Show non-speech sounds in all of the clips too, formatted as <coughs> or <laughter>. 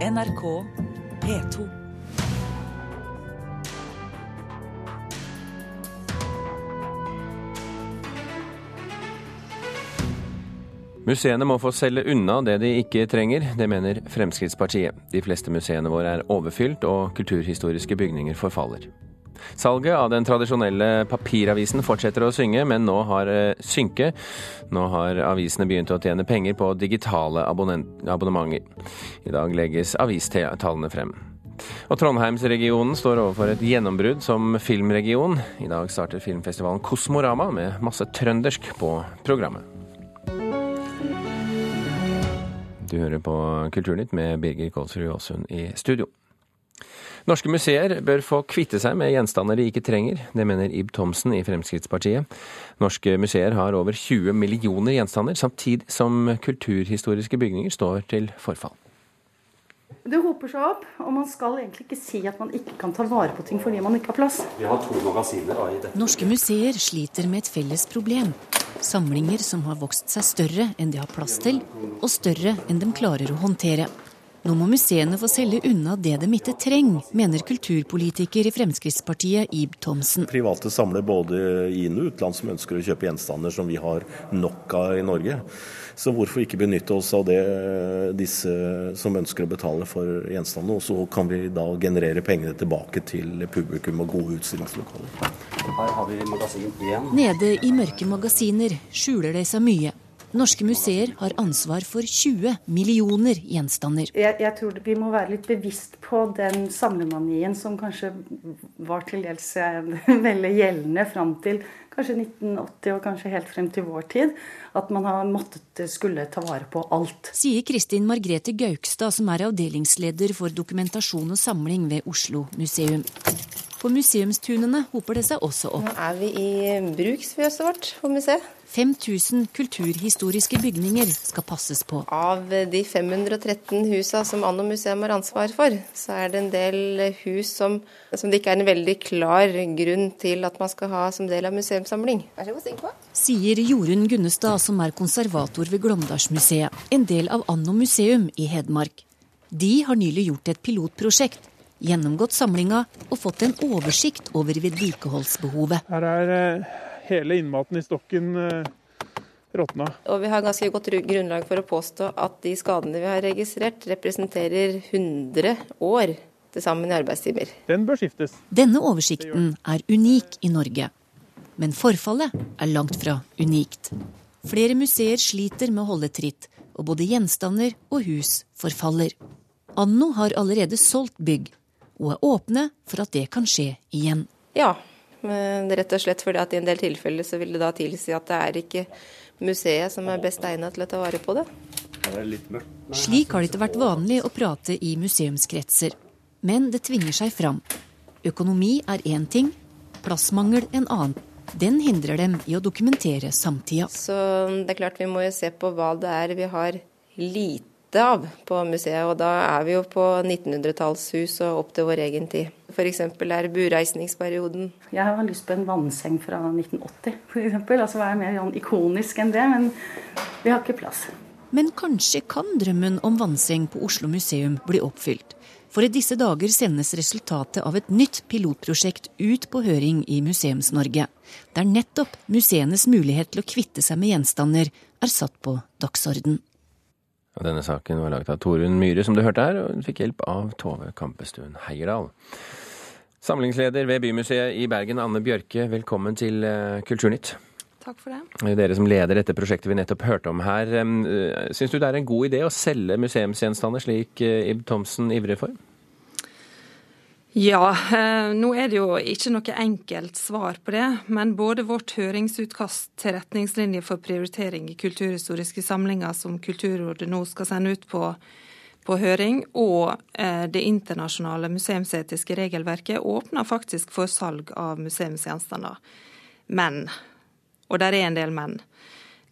NRK P2. Museene må få selge unna det de ikke trenger, det mener Fremskrittspartiet. De fleste museene våre er overfylt, og kulturhistoriske bygninger forfaller. Salget av den tradisjonelle papiravisen fortsetter å synge, men nå har eh, synke. Nå har avisene begynt å tjene penger på digitale abonnementer. I dag legges avistallene frem. Og Trondheimsregionen står overfor et gjennombrudd som filmregion. I dag starter filmfestivalen Kosmorama med masse trøndersk på programmet. Du hører på Kulturnytt med Birger Kolsrud Aasund i studio. Norske museer bør få kvitte seg med gjenstander de ikke trenger. Det mener Ib Thomsen i Fremskrittspartiet. Norske museer har over 20 millioner gjenstander, samtidig som kulturhistoriske bygninger står til forfall. Det hoper seg opp, og man skal egentlig ikke si at man ikke kan ta vare på ting fordi man ikke har plass. Vi har to magasiner i dette. Norske museer sliter med et felles problem. Samlinger som har vokst seg større enn de har plass til, og større enn de klarer å håndtere. Nå må museene få selge unna det de ikke trenger, mener kulturpolitiker i Fremskrittspartiet Ib Thomsen. Private samler både inn- og utland som ønsker å kjøpe gjenstander som vi har nok av i Norge. Så hvorfor ikke benytte oss av det, disse som ønsker å betale for gjenstandene, og så kan vi da generere pengene tilbake til publikum og gode utstillingslokaler. Her har vi magasin 1. Nede i mørke magasiner skjuler det seg mye. Norske museer har ansvar for 20 millioner gjenstander. Jeg, jeg, tror vi må være litt bevisst på den samlemanien som kanskje var til dels eh, <laughs> veldig gjeldende fram til kanskje 1980 og kanskje helt frem til vår tid. At man har måttet eh, skulle ta vare på alt. Sier Kristin Margrethe Gaukstad, som er avdelingsleder for dokumentasjon og samling ved Oslo museum. På museumstunene hoper det seg også opp. Nå er vi i bruksfjøset vårt på museet. 5000 kulturhistoriske bygninger skal passes på. Av de 513 husa som Anno museum har ansvar for, så er det en del hus som, som, det ikke er en veldig klar grunn til at man skal ha som del av museumssamling. Vær så god, stig på. Sier Jorunn Gunnestad, som er konservator ved Glåmdalsmuseet, en del av Anno museum i Hedmark. De har nylig gjort et pilotprosjekt gjennomgått samlinga og fått en oversikt over vedlikeholdsbehovet. Her er eh, hele innmaten i stokken eh, råtna. Og vi har ganske godt grunnlag for å påstå at de skadene vi har registrert, representerer 100 år til sammen i arbeidstimer. Den bør skiftes. Denne oversikten er unik i Norge. Men forfallet er langt fra unikt. Flere museer sliter med å holde tritt, og både gjenstander og hus forfaller. Anno har allerede solgt bygg og er åpne for at det kan skje igjen. Ja, rett og slett fordi at i en del tilfeller så vil det da tilsi at det er ikke museet som er best egnet til å ta vare på det. Slik har det ikke vært vanlig å prate i museumskretser. Men det tvinger seg fram. Økonomi er én ting, plassmangel en annen. Den hindrer dem i å dokumentere samtida. Så det er klart vi må jo se på hva det er vi har lite av på museet, og da er vi jo på 1900-tallshus og opp til vår egen tid. F.eks. er bureisningsperioden. Jeg har lyst på en vannseng fra 1980, f.eks. Altså være mer sånn ikonisk enn det, men vi har ikke plass. Men kanskje kan drømmen om vannseng på Oslo museum bli oppfylt. For i disse dager sendes resultatet av et nytt pilotprosjekt ut på høring i Museums-Norge. Der nettopp museenes mulighet til å kvitte seg med gjenstander er satt på dagsorden. Og denne saken var laget av Torunn Myhre, som du hørte her, og hun fikk hjelp av Tove Kampestuen Heierdal. Samlingsleder ved Bymuseet i Bergen, Anne Bjørke, velkommen til eh, Kulturnytt. Takk for det. Dere som leder dette prosjektet vi nettopp hørte om her. Eh, syns du det er en god idé å selge museumsgjenstander slik eh, Ib Thomsen ivrer for? Ja, eh, nå er det jo ikke noe enkelt svar på det. Men både vårt høringsutkast til retningslinjer for prioritering i kulturhistoriske samlinger som Kulturrådet nå skal sende ut på, på høring, og eh, det internasjonale museumsetiske regelverket åpner faktisk for salg av museumsgjenstander. Men, og der er en del men,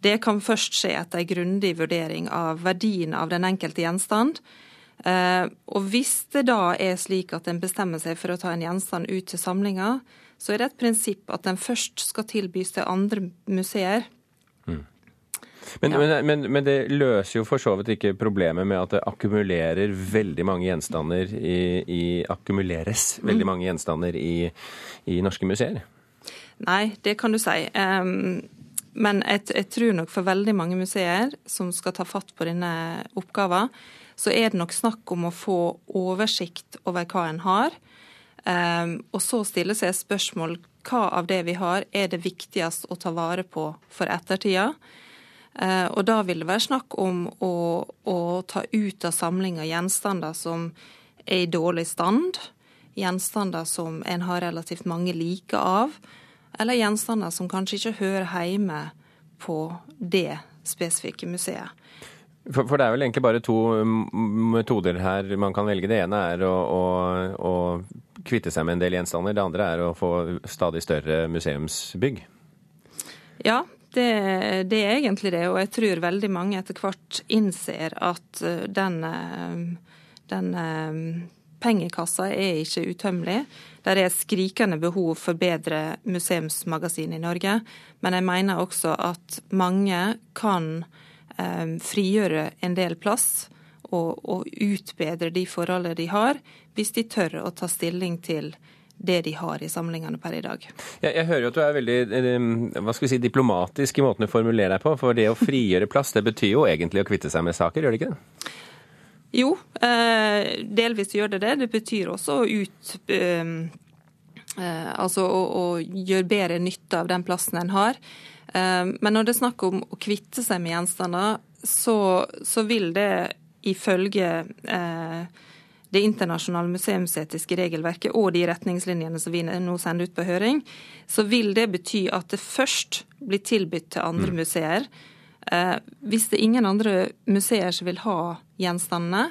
det kan først skje etter en grundig vurdering av verdien av den enkelte gjenstand Eh, og hvis det da er slik at en bestemmer seg for å ta en gjenstand ut til samlinga, så er det et prinsipp at den først skal tilbys til andre museer. Mm. Men, ja. men, men, men, det løser jo for så vidt ikke problemet med at det akkumulerer veldig mange gjenstander i, i akkumuleres veldig mm. mange gjenstander i, i, norske museer? Nei, det kan du si. Um, men jeg, jeg, tror nok for veldig mange museer som skal ta fatt på denne oppgaven, så er det nok snakk om å få oversikt over hva en har. Um, og så stille seg spørsmål hva av det vi har er det viktigst å ta vare på for ettertida. Eh, og da vil det være snakk om å, å ta ut av samlinga gjenstander som er i dårlig stand, gjenstander som en har relativt mange like av, eller gjenstander som kanskje ikke hører hjemme på det spesifikke museet. For, for, det er vel egentlig bare to metoder her man kan velge. Det ene er å, å, å kvitte seg med en del gjenstander. Det andre er å få stadig større museumsbygg. Ja, det, det, er egentlig det. Og jeg tror veldig mange etter hvert innser at eh, den, eh, den eh, pengekassa er ikke utømmelig. Der er skrikende behov for bedre museumsmagasin i Norge. Men jeg mener også at mange kan frigjøre en del plass og, og utbedre de forholdene de har, hvis de tør å ta stilling til det de har i samlingene per i dag. Jeg, jeg hører jo at du er veldig eh, hva skal vi si, diplomatisk i måten du formulerer deg på. For det å frigjøre plass, det betyr jo egentlig å kvitte seg med saker, gjør det ikke det? Jo, eh, delvis gjør det det. Det betyr også å ut... Eh, altså å, å, gjøre bedre nytte av den plassen en har. Eh, men når det er snakk om å kvitte seg med gjenstander, så, så vil det ifølge eh, det internasjonale museumsetiske regelverket og de retningslinjene som vi nå sender ut på høring, så vil det bety at det først blir tilbudt til andre mm. museer. Eh, hvis det er ingen andre museer som vil ha gjenstandene,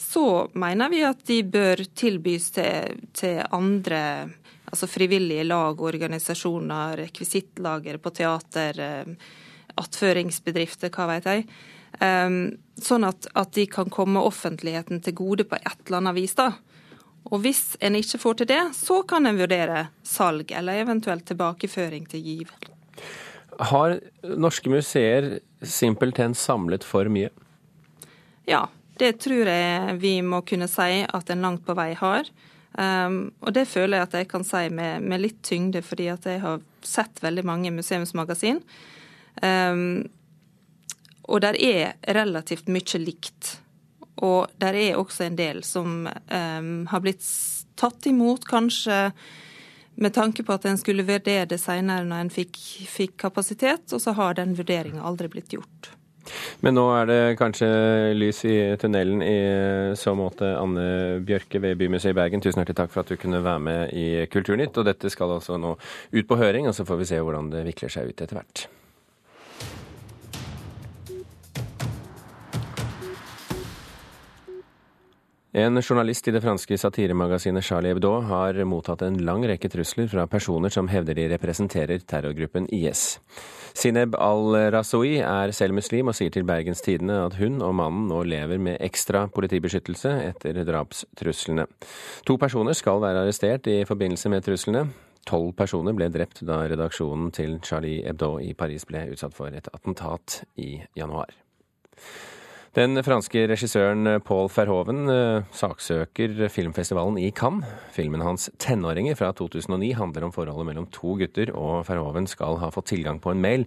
så mener vi at de bør tilbys til, til andre altså frivillige lag og organisasjoner, rekvisittlager på teater, eh, attføringsbedrifter, hva vet jeg. Ehm, sånn at, at, de kan komme offentligheten til gode på et eller annet vis. da. Og hvis en ikke får til det, så kan en vurdere salg eller eventuelt tilbakeføring til giv. Har norske museer simpelthen samlet for mye? Ja, det tror jeg vi må kunne si at en langt på vei har. Um, og det føler jeg at jeg kan si med, med litt tyngde, fordi at jeg har sett veldig mange museumsmagasin. Um, og der er relativt mye likt. Og der er også en del som um, har blitt tatt imot, kanskje med tanke på at en skulle vurdere det senere når en fikk, fikk kapasitet, og så har den vurderinga aldri blitt gjort. Men nå er det kanskje lys i tunnelen i så måte. Anne Bjørke ved Bymuseet i Bergen, tusen hjertelig takk for at du kunne være med i Kulturnytt. Og dette skal altså nå ut på høring, og så får vi se hvordan det vikler seg ut etter hvert. En journalist i det franske satiremagasinet Charlie Hebdo har mottatt en lang rekke trusler fra personer som hevder de representerer terrorgruppen IS. Sineb al-Razoui er selv muslim og sier til Bergens Tidende at hun og mannen nå lever med ekstra politibeskyttelse etter drapstruslene. To personer skal være arrestert i forbindelse med truslene. Tolv personer ble drept da redaksjonen til Charlie Hebdo i Paris ble utsatt for et attentat i januar. Den franske regissøren Paul Verhoven eh, saksøker filmfestivalen i Cannes. Filmen hans 'Tenåringer' fra 2009 handler om forholdet mellom to gutter, og Verhoven skal ha fått tilgang på en mail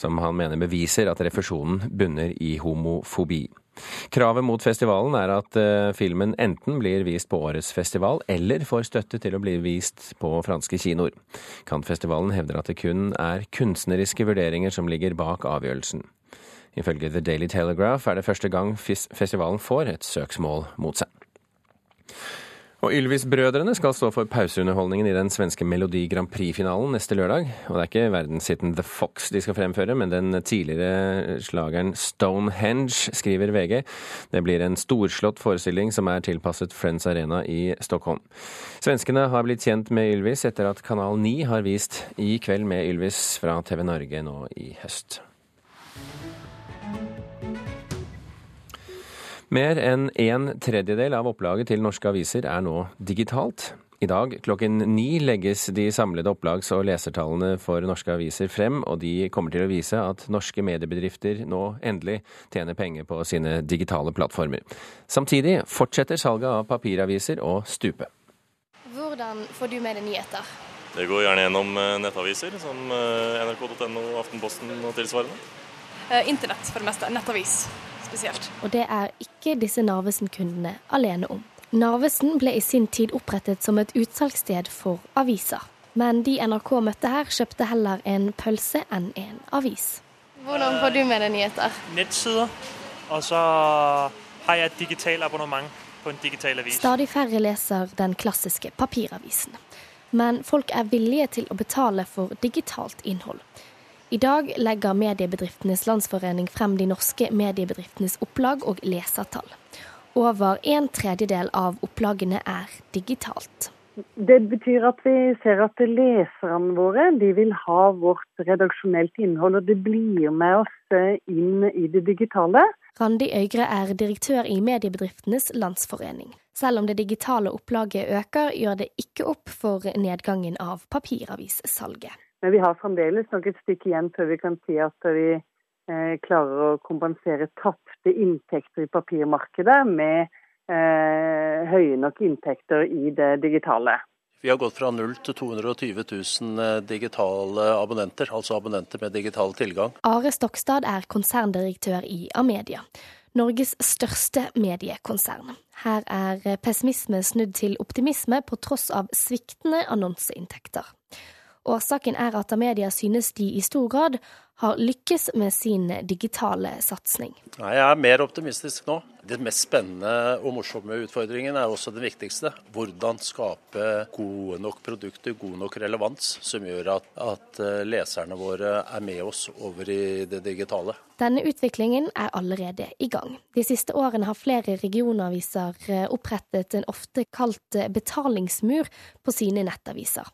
som han mener beviser at refusjonen bunner i homofobi. Kravet mot festivalen er at eh, filmen enten blir vist på årets festival, eller får støtte til å bli vist på franske kinoer. Cannes-festivalen hevder at det kun er kunstneriske vurderinger som ligger bak avgjørelsen. Ifølge The Daily Telegraph er det første gang festivalen får et søksmål mot seg. Og Ylvis-brødrene skal stå for pauseunderholdningen i den svenske Melodi Grand Prix-finalen neste lørdag. Og det er ikke verdenshiten The Fox de skal fremføre, men den tidligere slageren Stonehenge, skriver VG. Det blir en storslått forestilling som er tilpasset Friends Arena i Stockholm. Svenskene har blitt kjent med Ylvis etter at Kanal 9 har vist I kveld med Ylvis fra TV Norge nå i høst. Mer enn en tredjedel av opplaget til norske aviser er nå digitalt. I dag klokken ni legges de samlede opplags- og lesertallene for norske aviser frem, og de kommer til å vise at norske mediebedrifter nå endelig tjener penger på sine digitale plattformer. Samtidig fortsetter salget av papiraviser å stupe. Hvordan får du med deg nyheter? Det går gjerne gjennom eh, nettaviser som eh, nrk.no, Aftenposten og tilsvarende. Eh, internett for det meste. Nettavis spesielt. Og det er ikke disse Narvesen-kundene alene om. Narvesen ble i sin tid opprettet som et utsalgssted for aviser. Men de NRK møtte her, kjøpte heller en pølse enn en avis. Hvordan får du med deg nyheter? Nettsider. Og så har jeg et digitalt abonnement på en digital avis. Stadig færre leser den klassiske papiravisen. Men folk er villige til å betale for digitalt innhold. I dag legger Mediebedriftenes Landsforening frem de norske mediebedriftenes opplag og lesertall. Over en tredjedel av opplagene er digitalt. Det betyr at vi ser at leserne våre de vil ha vårt redaksjonelt innhold, og det blir med oss eh, inn i det digitale. Randi Øygre er direktør i Mediebedriftenes Landsforening. Selv om det digitale opplaget øker, gjør det ikke opp for nedgangen av papiravissalget. Men vi har fremdeles nok et stykke igjen før vi kan si at vi Eh, klarer å kompensere tapte inntekter i papirmarkedet med eh, høye nok inntekter i det digitale. Vi har gått fra 0 til 220 000 eh, digitale abonnenter, altså abonnenter med digital tilgang. Are Stokstad er konserndirektør i Amedia, Norges største mediekonsern. Her er pessimisme snudd til optimisme på tross av sviktende annonseinntekter. Årsaken er at Amedia synes de i stor grad har lykkes med sin digitale satsing. Jeg er mer optimistisk nå. Det mest spennende og morsomme utfordringen er også den viktigste. Hvordan skape gode nok produkter, god nok relevans, som gjør at, at eh, leserne våre er med oss over i det digitale. Denne utviklingen er allerede i gang. De siste årene har flere regionaviser eh, opprettet en ofte kalt betalingsmur på sine nettaviser.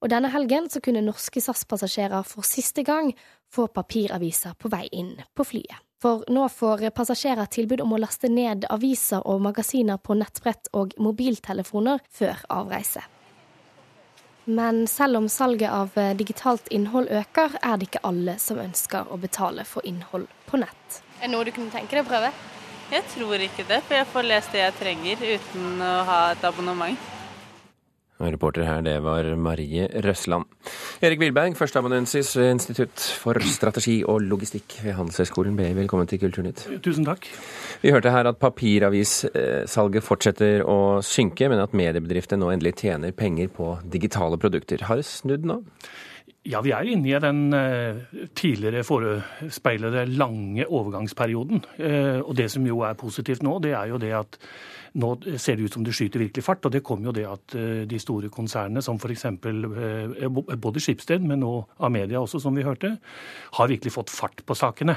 Og denne helgen så kunne norske SAS-passasjerer for siste gang få papiraviser på vei inn på flyet. For nå får passasjerer tilbud om å laste ned aviser og magasiner på nettbrett og mobiltelefoner før avreise. Men selv om salget av digitalt innhold øker, er det ikke alle som ønsker å betale for innhold på nett. Er det noe du kunne tenke deg å prøve? Jeg tror ikke det, for jeg får lest det jeg trenger uten å ha et abonnement. Reporter her, det var Marie Røsland. Erik Wilberg, førsteamanuensis ved Institutt for strategi og logistikk ved Handelshøyskolen BI. Velkommen til Kulturnytt. Tusen takk. Vi hørte her at papiravissalget fortsetter å synke, men at mediebedrifter nå endelig tjener penger på digitale produkter. Har det snudd nå? Ja, vi er inne i den eh, tidligere forespeilede lange overgangsperioden. Eh, og det som jo er positivt nå, det er jo det at nå ser det ut som det skyter virkelig fart. Og det kom jo det at eh, de store konsernene, som f.eks. Både Skipsted, men nå Amedia også, som vi hørte, har virkelig fått fart på sakene.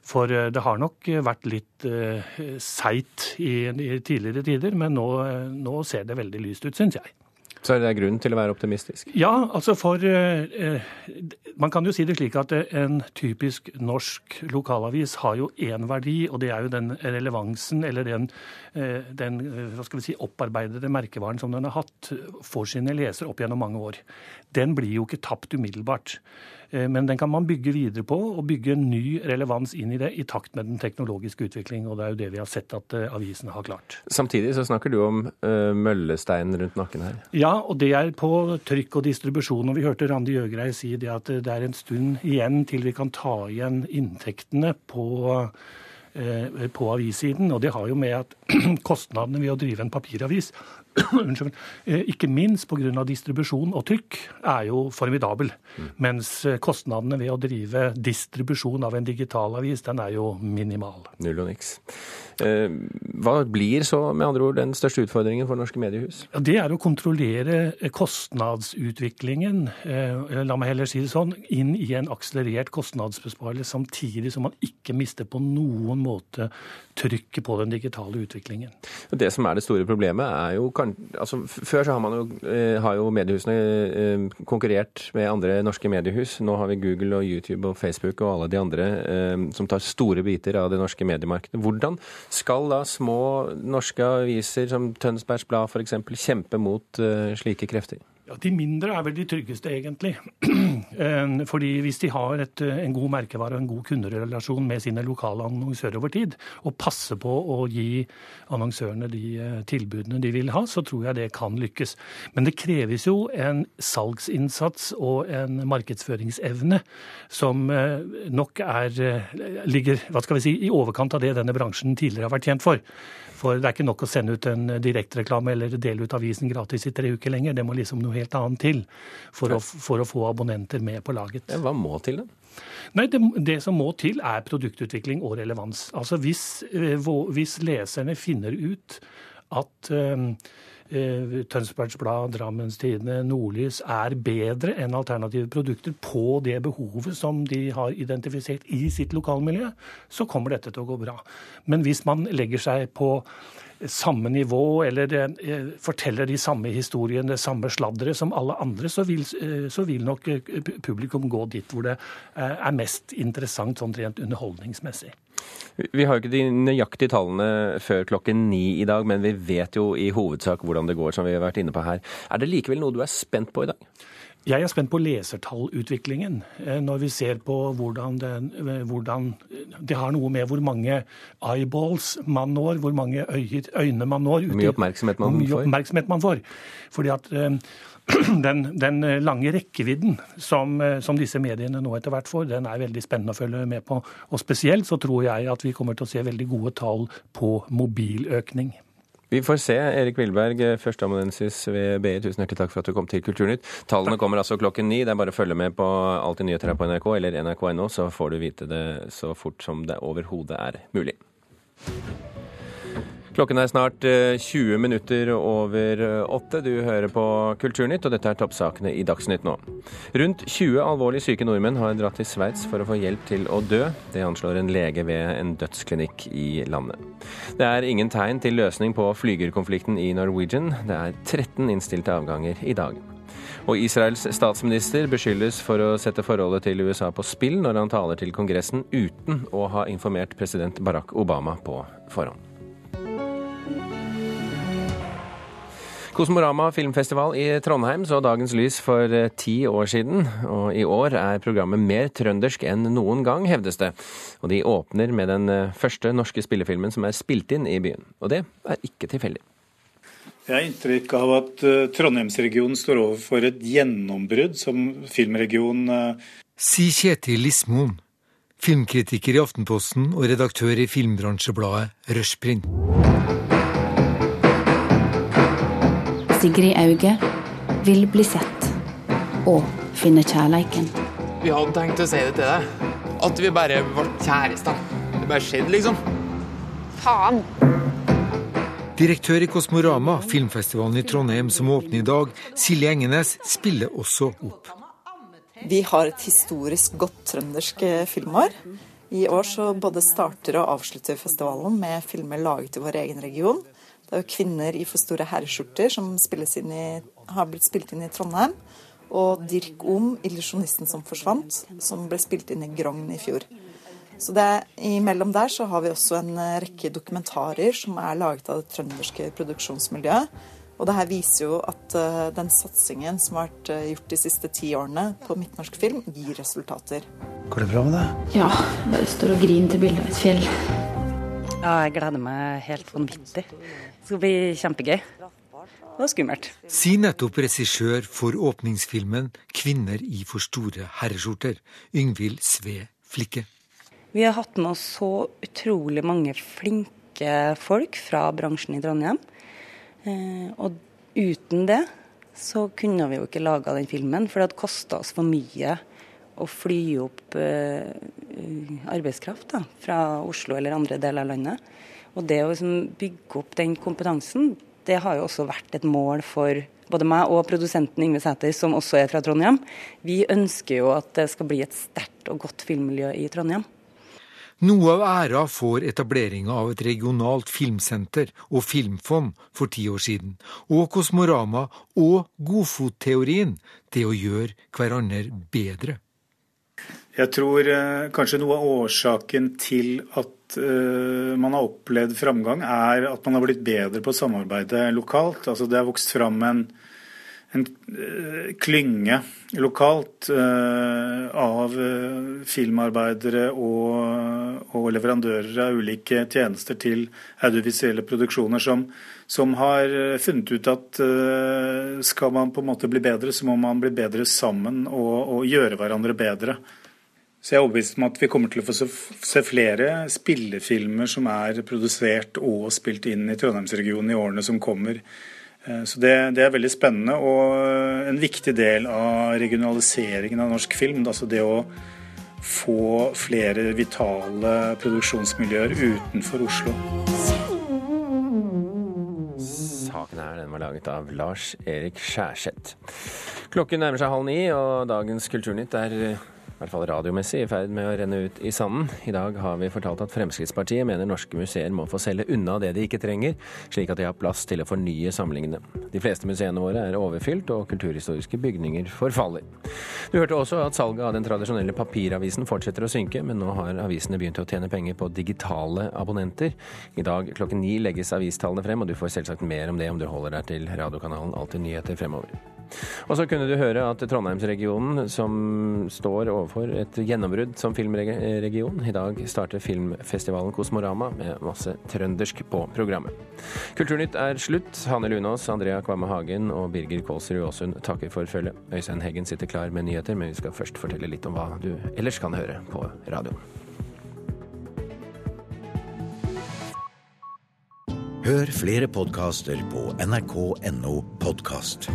For det har nok vært litt seigt i, tidligere tider, men nå, nå ser det veldig lyst ut, syns jeg. Så er det grunn til å være optimistisk? Ja, altså for eh, Man kan jo si det slik at en typisk norsk lokalavis har jo én verdi, og det er jo den relevansen eller den, eh, den hva skal vi si, opparbeidede merkevaren som den har hatt for sine lesere opp gjennom mange år. Den blir jo ikke tapt umiddelbart. Eh, men den kan man bygge videre på, og bygge en ny relevans inn i det i takt med den teknologiske utvikling. Og det er jo det vi har sett at eh, avisene har klart. Samtidig så snakker du om møllesteinen rundt nakken her. Ja, og det er på trykk og distribusjon. Og vi hørte Randi Jøgrei si det at det er en stund igjen til vi kan ta igjen inntektene på på avissiden. Og det har jo med at <clears throat> kostnadene ved å drive en papiravis <coughs> unnskyld, eh, ikke minst pga. distribusjon og trykk, er jo formidabel. Mm. Mens eh, kostnadene ved å drive distribusjon av en digitalavis, den er jo minimal. Null og niks. Eh, hva blir så med andre ord den største utfordringen for norske mediehus? Det er å kontrollere kostnadsutviklingen, la meg heller si det sånn, inn i en akselerert kostnadsbesparelse, samtidig som man ikke mister på noen måte trykket på den digitale utviklingen. Det som er det store problemet, er jo altså, Før så har, man jo, eh, har jo mediehusene eh, konkurrert med andre norske mediehus. Nå har vi Google og YouTube og Facebook og alle de andre eh, som tar store biter av det norske mediemarkedet. Hvordan skal da små norske aviser som Tønsbergs Blad f.eks. kjempe mot slike krefter? Ja, De mindre er vel de tryggeste, egentlig. <clears throat> Fordi hvis de har et, en god merkevare og en god kunderelasjon med sine lokale annonsører over tid, og passer på å gi annonsørene de eh, tilbudene de vil ha, så tror jeg det kan lykkes. Men det kreves jo en salgsinnsats og en markedsføringsevne som eh, nok er, eh, ligger hva skal vi si, i overkant av det denne bransjen tidligere har vært kjent for. For det er ikke nok å sende ut en direktereklame eller dele ut avisen gratis i tre uker lenger. Det må liksom noe helt annet til for å, for å få abonnenter med på laget. Hva må til, da? Nei, det, det, som må til, er produktutvikling og relevans. Altså Hvis, eh, hvis leserne finner ut at um, Tønsbergs Blad, Drammens Tidende, Nordlys er bedre enn alternative produkter på det behovet som de har identifisert i sitt lokalmiljø, så kommer dette til å gå bra. Men hvis man legger seg på samme nivå eller eh, forteller de samme historiene, samme sladderet som alle andre, så vil, eh, så vil, nok publikum gå dit hvor det er mest interessant sånn rent underholdningsmessig. Vi har jo ikke de nøyaktige tallene før klokken ni i dag, men vi vet jo i hovedsak hvordan det går, som vi har vært inne på her. Er det likevel noe du er spent på i dag? Jeg er spent på lesertallutviklingen. Eh, når vi ser på hvordan det, eh, hvordan det, har noe med hvor mange eyeballs man når, hvor mange øyne man når. Hvor mye oppmerksomhet man, mye oppmerksomhet man får. Fordi at eh, <clears throat> den, den, lange rekkevidden som, som, disse mediene nå etter hvert får, den er veldig spennende å følge med på. Og spesielt så tror jeg at vi kommer til å se veldig gode tall på mobiløkning. Vi får se. Erik Wilberg, førsteamanuensis ved BI, tusen hjertelig takk for at du kom til Kulturnytt. Tallene kommer altså klokken ni. Det er bare å følge med på Alltid nyheter her på NRK eller nrk.no, så får du vite det så fort som det overhodet er mulig. Klokken er snart 20 eh, minutter over eh, åtte. Du hører på Kulturnytt, og dette er toppsakene i Dagsnytt nå. Rundt 20 alvorlig syke nordmenn har dratt til Sveits for å få hjelp til å dø. Det anslår en lege ved en dødsklinikk i landet. Det er ingen tegn til løsning på flygerkonflikten i Norwegian. Det er 13 innstilte avganger i dag. Og Israels statsminister beskyldes for å sette forholdet til USA på spill når han taler til Kongressen uten å ha informert president Barack Obama på forhånd. Kosmorama filmfestival i Trondheim så dagens lys for eh, ti år siden, og i år er programmet mer trøndersk enn noen gang, hevdes det. Og de åpner med den eh, første norske spillefilmen som er spilt inn i byen. Og det er ikke tilfeldig. Jeg har inntrykk av at eh, Trondheimsregionen står overfor et gjennombrudd som filmregion. Sier Kjetil Lismoen, filmkritiker i Aftenposten og redaktør i filmbransjebladet Rushprint. Sigrid Auge vil bli sett og finne kjærleiken. Vi hadde tenkt å si det til deg. At vi bare ble kjærester. Det bare skjedde, liksom. Faen! Direktør i Kosmorama, filmfestivalen i Trondheim som åpner i dag, Silje Engenes, spiller også opp. Vi har et historisk godt trøndersk eh, filmår. I år så både starter og avslutter festivalen med filmer laget i vår egen region. Det er jo kvinner i for store herreskjorter som i, har blitt spilt inn i Trondheim. Og Dirk Om, 'Illusjonisten som forsvant', som ble spilt inn i Grogn i fjor. Så det, Imellom der så har vi også en rekke dokumentarer som er laget av det trønderske produksjonsmiljøet. Og det her viser jo at uh, den satsingen som har vært uh, gjort de siste ti årene på midtnorsk film, gir resultater. Går det bra med deg? Ja, bare står og griner til bildet av et fjell. Ja, jeg gleder meg helt vanvittig. Det skal bli kjempegøy. Og skummelt. Sier nettopp regissør for åpningsfilmen 'Kvinner i for store herreskjorter', Yngvild Sve Flikke. Vi har hatt med oss så utrolig mange flinke folk fra bransjen i Trondheim. Eh, og uten det så kunne vi jo ikke laga den filmen, for det hadde kosta oss for mye å fly opp eh, arbeidskraft da, fra Oslo eller andre deler av landet. Og det å liksom, bygge opp den kompetansen, det har jo også vært et mål for både meg og produsenten Yngve Sæter, som også er fra Trondheim. Vi ønsker jo at det skal bli et sterkt og godt filmmiljø i Trondheim. Noe av æra får etableringa av et regionalt filmsenter og filmfond for ti år siden, og Kosmorama og godfotteorien, det å gjøre hverandre bedre. Jeg tror eh, kanskje noe av årsaken til at eh, man har opplevd framgang, er at man har blitt bedre på å samarbeide lokalt. Altså det har vokst fram en en uh, klynge lokalt av filmarbeidere og, og, leverandører av ulike tjenester til audiovisuelle produksjoner som, som har funnet ut at skal man på en måte bli bedre, så må man bli bedre sammen og, og gjøre hverandre bedre. Så jeg er overbevist om at vi kommer til å få se flere spillefilmer som er produsert og spilt inn i Trondheimsregionen i årene som kommer. Eh, så det, det, er veldig spennende og en viktig del av regionaliseringen av norsk film. Altså det å få flere vitale produksjonsmiljøer utenfor Oslo. Saken her den var laget av Lars Erik Skjærseth. Klokken nærmer seg halv ni, og dagens Kulturnytt er i hvert fall radiomessig, i ferd med å renne ut i sanden. I dag har vi fortalt at Fremskrittspartiet mener norske museer må få selge unna det de ikke trenger, slik at de har plass til å fornye samlingene. De fleste museene våre er overfylt, og kulturhistoriske bygninger forfaller. Du hørte også at salget av den tradisjonelle papiravisen fortsetter å synke, men nå har avisene begynt å tjene penger på digitale abonnenter. I dag klokken ni legges avistallene frem, og du får selvsagt mer om det om du holder deg til radiokanalen Alltid nyheter fremover. Og så kunne du høre at Trondheimsregionen, som står overfor et gjennombrudd som filmregion, i dag starter filmfestivalen Kosmorama med masse trøndersk på programmet. Kulturnytt er slutt. Hanne Lunås, Andrea Kvamme Hagen og Birger Kålsrud Aasund takker for følget. Øystein Heggen sitter klar med nyheter, men vi skal først fortelle litt om hva du ellers kan høre på radioen. Hør flere podkaster på nrk.no podkast.